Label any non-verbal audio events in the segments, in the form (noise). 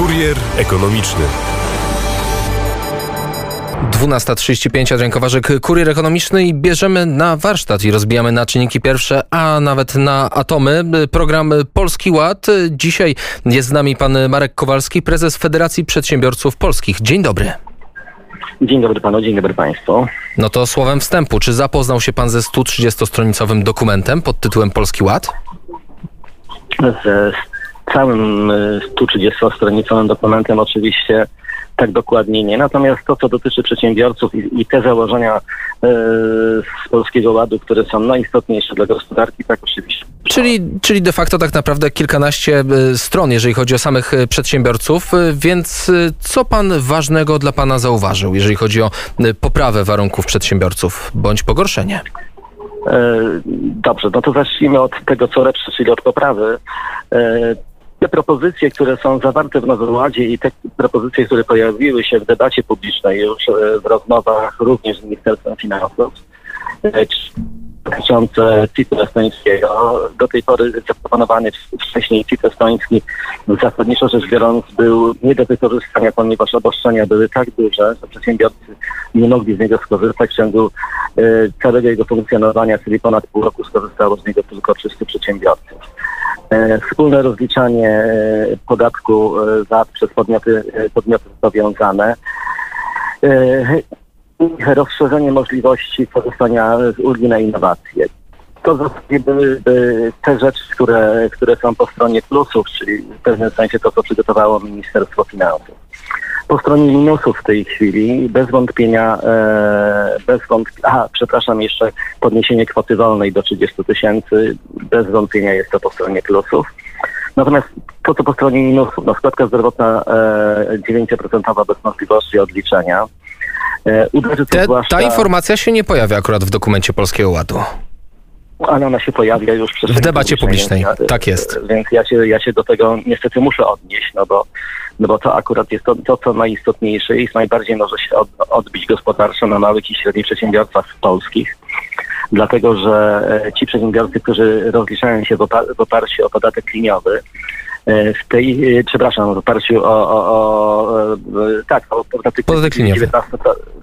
Kurier ekonomiczny. 12.35 Adrian Kowarzyk, Kurier Ekonomiczny i bierzemy na warsztat i rozbijamy na czynniki pierwsze, a nawet na atomy. Program Polski Ład. Dzisiaj jest z nami pan Marek Kowalski, prezes Federacji Przedsiębiorców Polskich. Dzień dobry. Dzień dobry panu, dzień dobry państwu. No to słowem wstępu, czy zapoznał się pan ze 130-stronicowym dokumentem pod tytułem Polski Ład? Ze całym 130-stronicowym dokumentem oczywiście tak dokładnie nie. Natomiast to, co dotyczy przedsiębiorców i, i te założenia e, z Polskiego Ładu, które są najistotniejsze dla gospodarki, tak oczywiście. Czyli, czyli de facto tak naprawdę kilkanaście e, stron, jeżeli chodzi o samych e, przedsiębiorców, więc co pan ważnego dla pana zauważył, jeżeli chodzi o poprawę warunków przedsiębiorców bądź pogorszenie? Dobrze, no to zacznijmy od tego, co lepsze, czyli od poprawy. Te propozycje, które są zawarte w Nowym Ładzie i te propozycje, które pojawiły się w debacie publicznej już e, w rozmowach również z Ministerstwem Finansów, e, dotyczące CIT-u estońskiego. Do tej pory zaproponowany wcześniej CIT estoński zasadniczo rzecz biorąc był nie do wykorzystania, ponieważ obostrzenia były tak duże, że przedsiębiorcy nie mogli z niego skorzystać w ciągu e, całego jego funkcjonowania, czyli ponad pół roku skorzystało z niego tylko 300 przedsiębiorców. E, Wspólne rozliczanie e, podatku e, VAT przez podmioty, e, podmioty zobowiązane. E, Rozszerzenie możliwości korzystania z ulgi na innowacje. To zasadzie byłyby te rzeczy, które, które są po stronie plusów, czyli w pewnym sensie to, co przygotowało Ministerstwo Finansów. Po stronie minusów w tej chwili bez wątpienia, e, bez wątpienia, aha, przepraszam, jeszcze podniesienie kwoty wolnej do 30 tysięcy, bez wątpienia jest to po stronie plusów. Natomiast to, co po stronie minusów, no składka zdrowotna e, 9% bez możliwości odliczenia. E, uderzy to Te, zwłaszcza, ta informacja się nie pojawia akurat w dokumencie Polskiego Ładu. Ale ona się pojawia już przed W debacie publicznej, tak jest. Więc ja się, ja się do tego niestety muszę odnieść, no bo, no bo to akurat jest to, to, co najistotniejsze i najbardziej może się od, odbić gospodarczo na małych i średnich przedsiębiorstwach polskich. Dlatego, że e, ci przedsiębiorcy, którzy rozliczają się w, opar- w oparciu o podatek liniowy, w tej, e, przepraszam, w oparciu o, o, o e, tak, o podatek, Podatek liniowy. 19,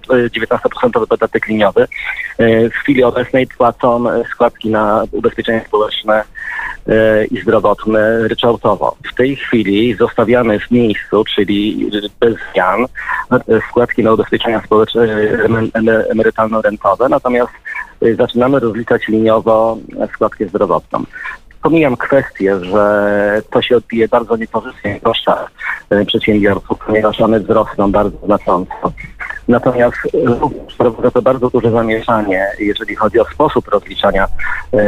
e, 19% podatek liniowy, e, w chwili obecnej płacą e, składki na ubezpieczenie społeczne e, i zdrowotne ryczałtowo. W tej chwili zostawiamy w miejscu, czyli bez zmian, e, składki na ubezpieczenia społeczne e, em- em- emerytalno-rentowe, natomiast e, zaczynamy rozliczać liniowo e, składkę zdrowotną. Pomijam kwestię, że to się odbije bardzo niekorzystnie kosztach e, przedsiębiorców, ponieważ one wzrosną bardzo znacząco. Natomiast wprowadza to bardzo duże zamieszanie, jeżeli chodzi o sposób rozliczania e,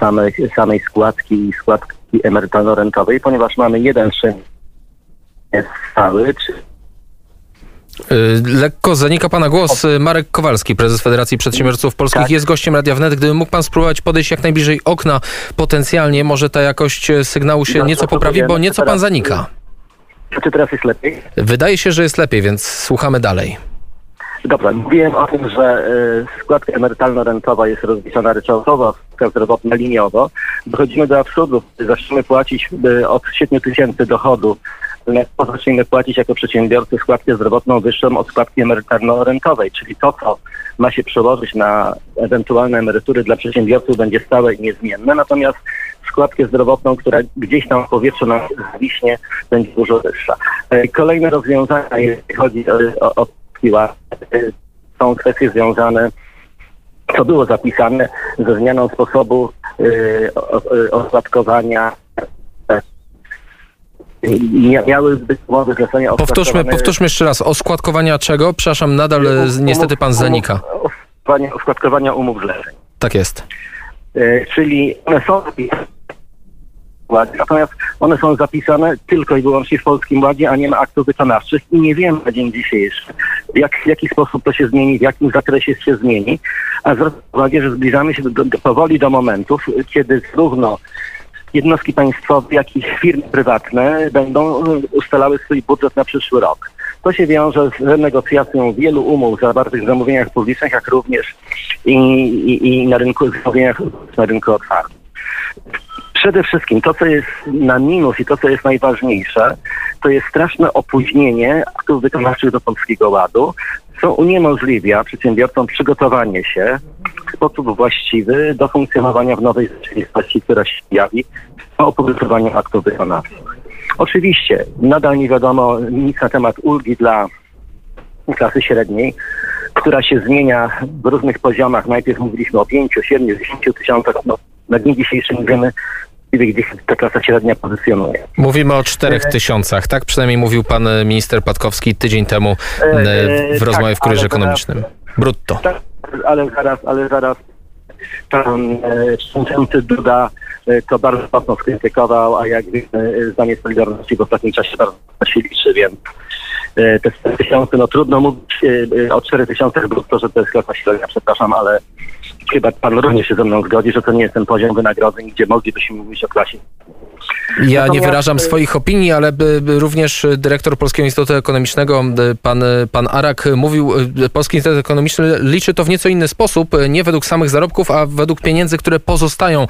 samej, samej składki i składki emerytalno-rentowej, ponieważ mamy jeden czynnik stały, Lekko zanika pana głos. Y, Marek Kowalski, prezes Federacji Przedsiębiorców Polskich, Tak. jest gościem Radia Wnet. Gdyby mógł pan spróbować podejść jak najbliżej okna, potencjalnie może ta jakość y, sygnału się Dobrze, nieco poprawi, bo nieco pan zanika. czy teraz jest lepiej? Wydaje się, że jest lepiej, więc słuchamy dalej. Dobra, mówiłem o tym, że y, składka emerytalno-rentowa jest rozliczana ryczałtowo, zdrowotna liniowo. Dochodzimy do absurdu, zaczniemy płacić y, od 7 tysięcy dochodu, zaczniemy płacić jako przedsiębiorcy składkę zdrowotną wyższą od składki emerytalno-rentowej, czyli to, co ma się przełożyć na ewentualne emerytury dla przedsiębiorców będzie stałe i niezmienne, natomiast składkę zdrowotną, która gdzieś tam w powietrzu nam zwiśnie, będzie dużo wyższa. E, Kolejne rozwiązania, jeśli chodzi o, o, piła, y, są kwestie związane, co było zapisane, ze zmianą sposobu y. Mia- Miały być umowy zlecenia Powtórzmy, powtórzmy jeszcze raz. Oskładkowania czego? Przepraszam, nadal umów- niestety pan umów- zanika. oskładkowania- Oskładkowania umów zleceń. Tak jest. E, czyli one są natomiast one są zapisane tylko i wyłącznie w Polskim Ładzie, a nie ma aktów wykonawczych i nie wiemy na dzień dzisiejszy, jak, w jaki sposób to się zmieni, w jakim zakresie się zmieni, a zwracam uwagę, że zbliżamy się do, do, powoli do momentów, kiedy zarówno jednostki państwowe, jak i firmy prywatne będą ustalały swój budżet na przyszły rok. To się wiąże z renegocjacją wielu umów zawartych w zamówieniach publicznych, jak również i, i, i na rynku zamówieniach na rynku otwartym. Przede wszystkim to, co jest na minus i to, co jest najważniejsze, to jest straszne opóźnienie aktów wykonawczych do Polskiego Ładu, co uniemożliwia przedsiębiorcom przygotowanie się sposób właściwy do funkcjonowania w nowej rzeczywistości, która się pojawi po opublikowaniu aktów wykonawczych. Oczywiście nadal nie wiadomo nic na temat ulgi dla klasy średniej, która się zmienia w różnych poziomach. Najpierw mówiliśmy o 5, 7, 10 tysiącach. No, na dzień dzisiejszy nie wiemy, gdzie się ta klasa średnia pozycjonuje. Mówimy o 4 tysiącach, tak? Przynajmniej mówił pan minister Patkowski tydzień temu w rozmowie w Kurierze Ekonomicznym. Brutto. Tak, ale zaraz, ale zaraz pan przewodniczący Duda to bardzo mocno skrytykował, a jak wiemy, zdanie Solidarności w ostatnim czasie bardzo się liczy, więc te 4 tysiące, no trudno mówić o 4 tysiącach brutto, że to jest klasa średnia, przepraszam, ale chyba pan również się ze mną zgodzi, że to nie jest ten poziom wynagrodzeń, gdzie moglibyśmy mówić o klasie. Ja nie wyrażam swoich opinii, ale by, by również dyrektor Polskiego Instytutu Ekonomicznego, pan, pan Arak, mówił, Polski Instytut Ekonomiczny liczy to w nieco inny sposób, nie według samych zarobków, a według pieniędzy, które pozostają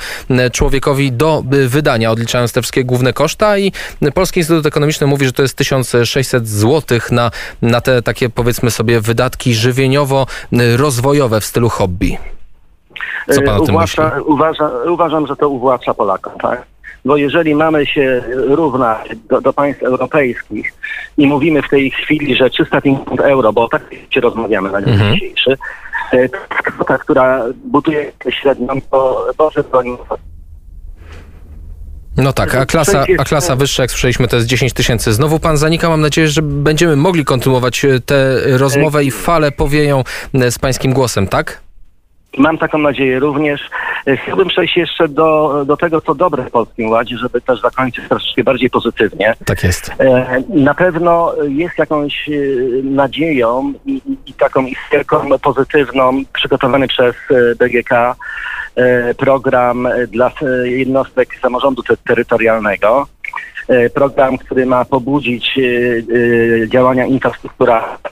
człowiekowi do wydania, odliczając te wszystkie główne koszta i Polski Instytut Ekonomiczny mówi, że to jest 1600 zł na, na te takie powiedzmy sobie wydatki żywieniowo-rozwojowe w stylu hobby. Co pan o tym Uwłacza, myśli? uważa, uważam, że to uwłacza Polakom, tak? Bo jeżeli mamy się równać do, do państw europejskich i mówimy w tej chwili, że 350 euro, bo tak się rozmawiamy na dzień Mhm. dzisiejszy, e, kwota, która buduje średnią, to Boże broni. No tak, a klasa, a klasa wyższa, jak słyszeliśmy, to jest 10 tysięcy. Znowu pan zanika. Mam nadzieję, że będziemy mogli kontynuować e, tę rozmowę i fale powieją e, z pańskim głosem, tak? Mam taką nadzieję również. E, Chciałbym przejść jeszcze do, do tego, co dobre w Polskim Ładzie, żeby też zakończyć troszeczkę bardziej pozytywnie. Tak jest. E, Na pewno jest jakąś e, nadzieją i, i- taką iskierką pozytywną przygotowany przez BGK program dla jednostek samorządu te- terytorialnego. Program, który ma pobudzić działania infrastruktura e,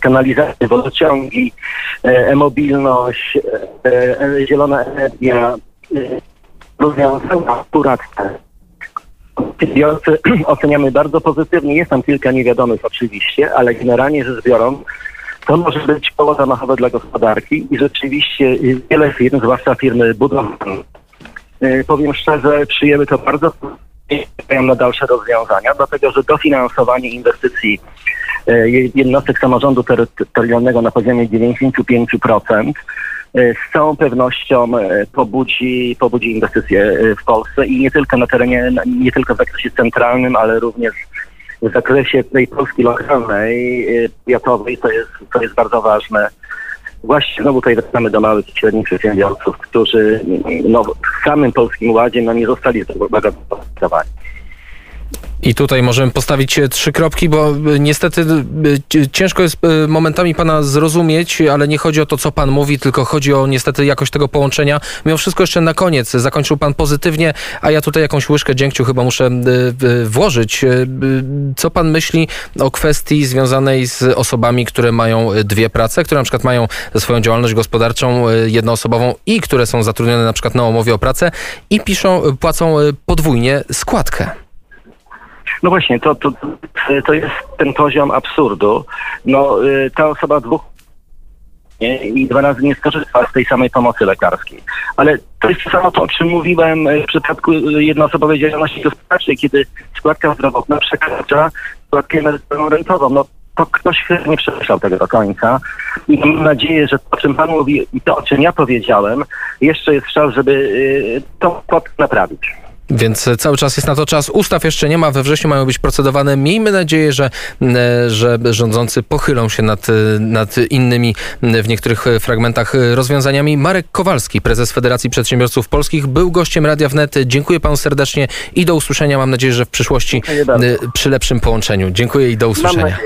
kanalizację, wodociągi, e, e-mobilność, e, e, zielona energia, e, rozwiązania akurat Przedsiębiorcy (clears throat) oceniamy bardzo pozytywnie. Jest tam kilka niewiadomych oczywiście, ale generalnie rzecz biorąc, to może być koło zamachowe dla gospodarki i rzeczywiście wiele firm, zwłaszcza firmy budowlane, powiem szczerze, przyjęły to bardzo na dalsze rozwiązania, dlatego że dofinansowanie inwestycji jednostek samorządu terytorialnego na poziomie 95% y, z całą pewnością y, pobudzi, pobudzi inwestycje w Polsce i nie tylko na terenie, nie tylko w zakresie centralnym, ale również w zakresie tej Polski lokalnej, powiatowej, to jest, to jest bardzo ważne. Właśnie znowu tutaj wracamy do małych i średnich przedsiębiorców, którzy no, w samym Polskim Ładzie no, nie zostali zobowiązani. I tutaj możemy postawić e, trzy kropki, bo e, niestety e, ci- ciężko jest momentami pana zrozumieć, ale nie chodzi o to, co pan mówi, tylko chodzi o niestety jakość tego połączenia. Mimo wszystko jeszcze na koniec zakończył pan pozytywnie, a ja tutaj jakąś łyżkę dziękciu chyba muszę włożyć. Co pan myśli o kwestii związanej z osobami, które mają dwie prace, które na przykład mają swoją działalność gospodarczą jednoosobową i które są zatrudnione na przykład na umowie o pracę i piszą, płacą podwójnie składkę? No właśnie, to, to, to jest ten poziom absurdu. No, y, ta osoba dwóch i dwa razy nie skorzysta z tej samej pomocy lekarskiej. Ale to jest to samo, to, o czym mówiłem y, w przypadku y, jednoosobowej działalności gospodarczej, kiedy składka zdrowotna przekracza składkę emerytalną rentową. No, to ktoś nie przemyślał tego do końca. I mam nadzieję, że to, o czym Pan mówi i to, o czym ja powiedziałem, jeszcze jest szans, żeby to naprawić. Więc e, cały czas jest na to czas. Ustaw jeszcze nie ma, we wrześniu mają być procedowane. Miejmy nadzieję, że, e, że rządzący pochylą się nad, e, nad innymi w niektórych fragmentach rozwiązaniami. Marek Kowalski, prezes Federacji Przedsiębiorców Polskich, był gościem Radia Wnet. Dziękuję panu serdecznie i do usłyszenia. Mam nadzieję, że w przyszłości przy lepszym połączeniu. Dziękuję i do usłyszenia.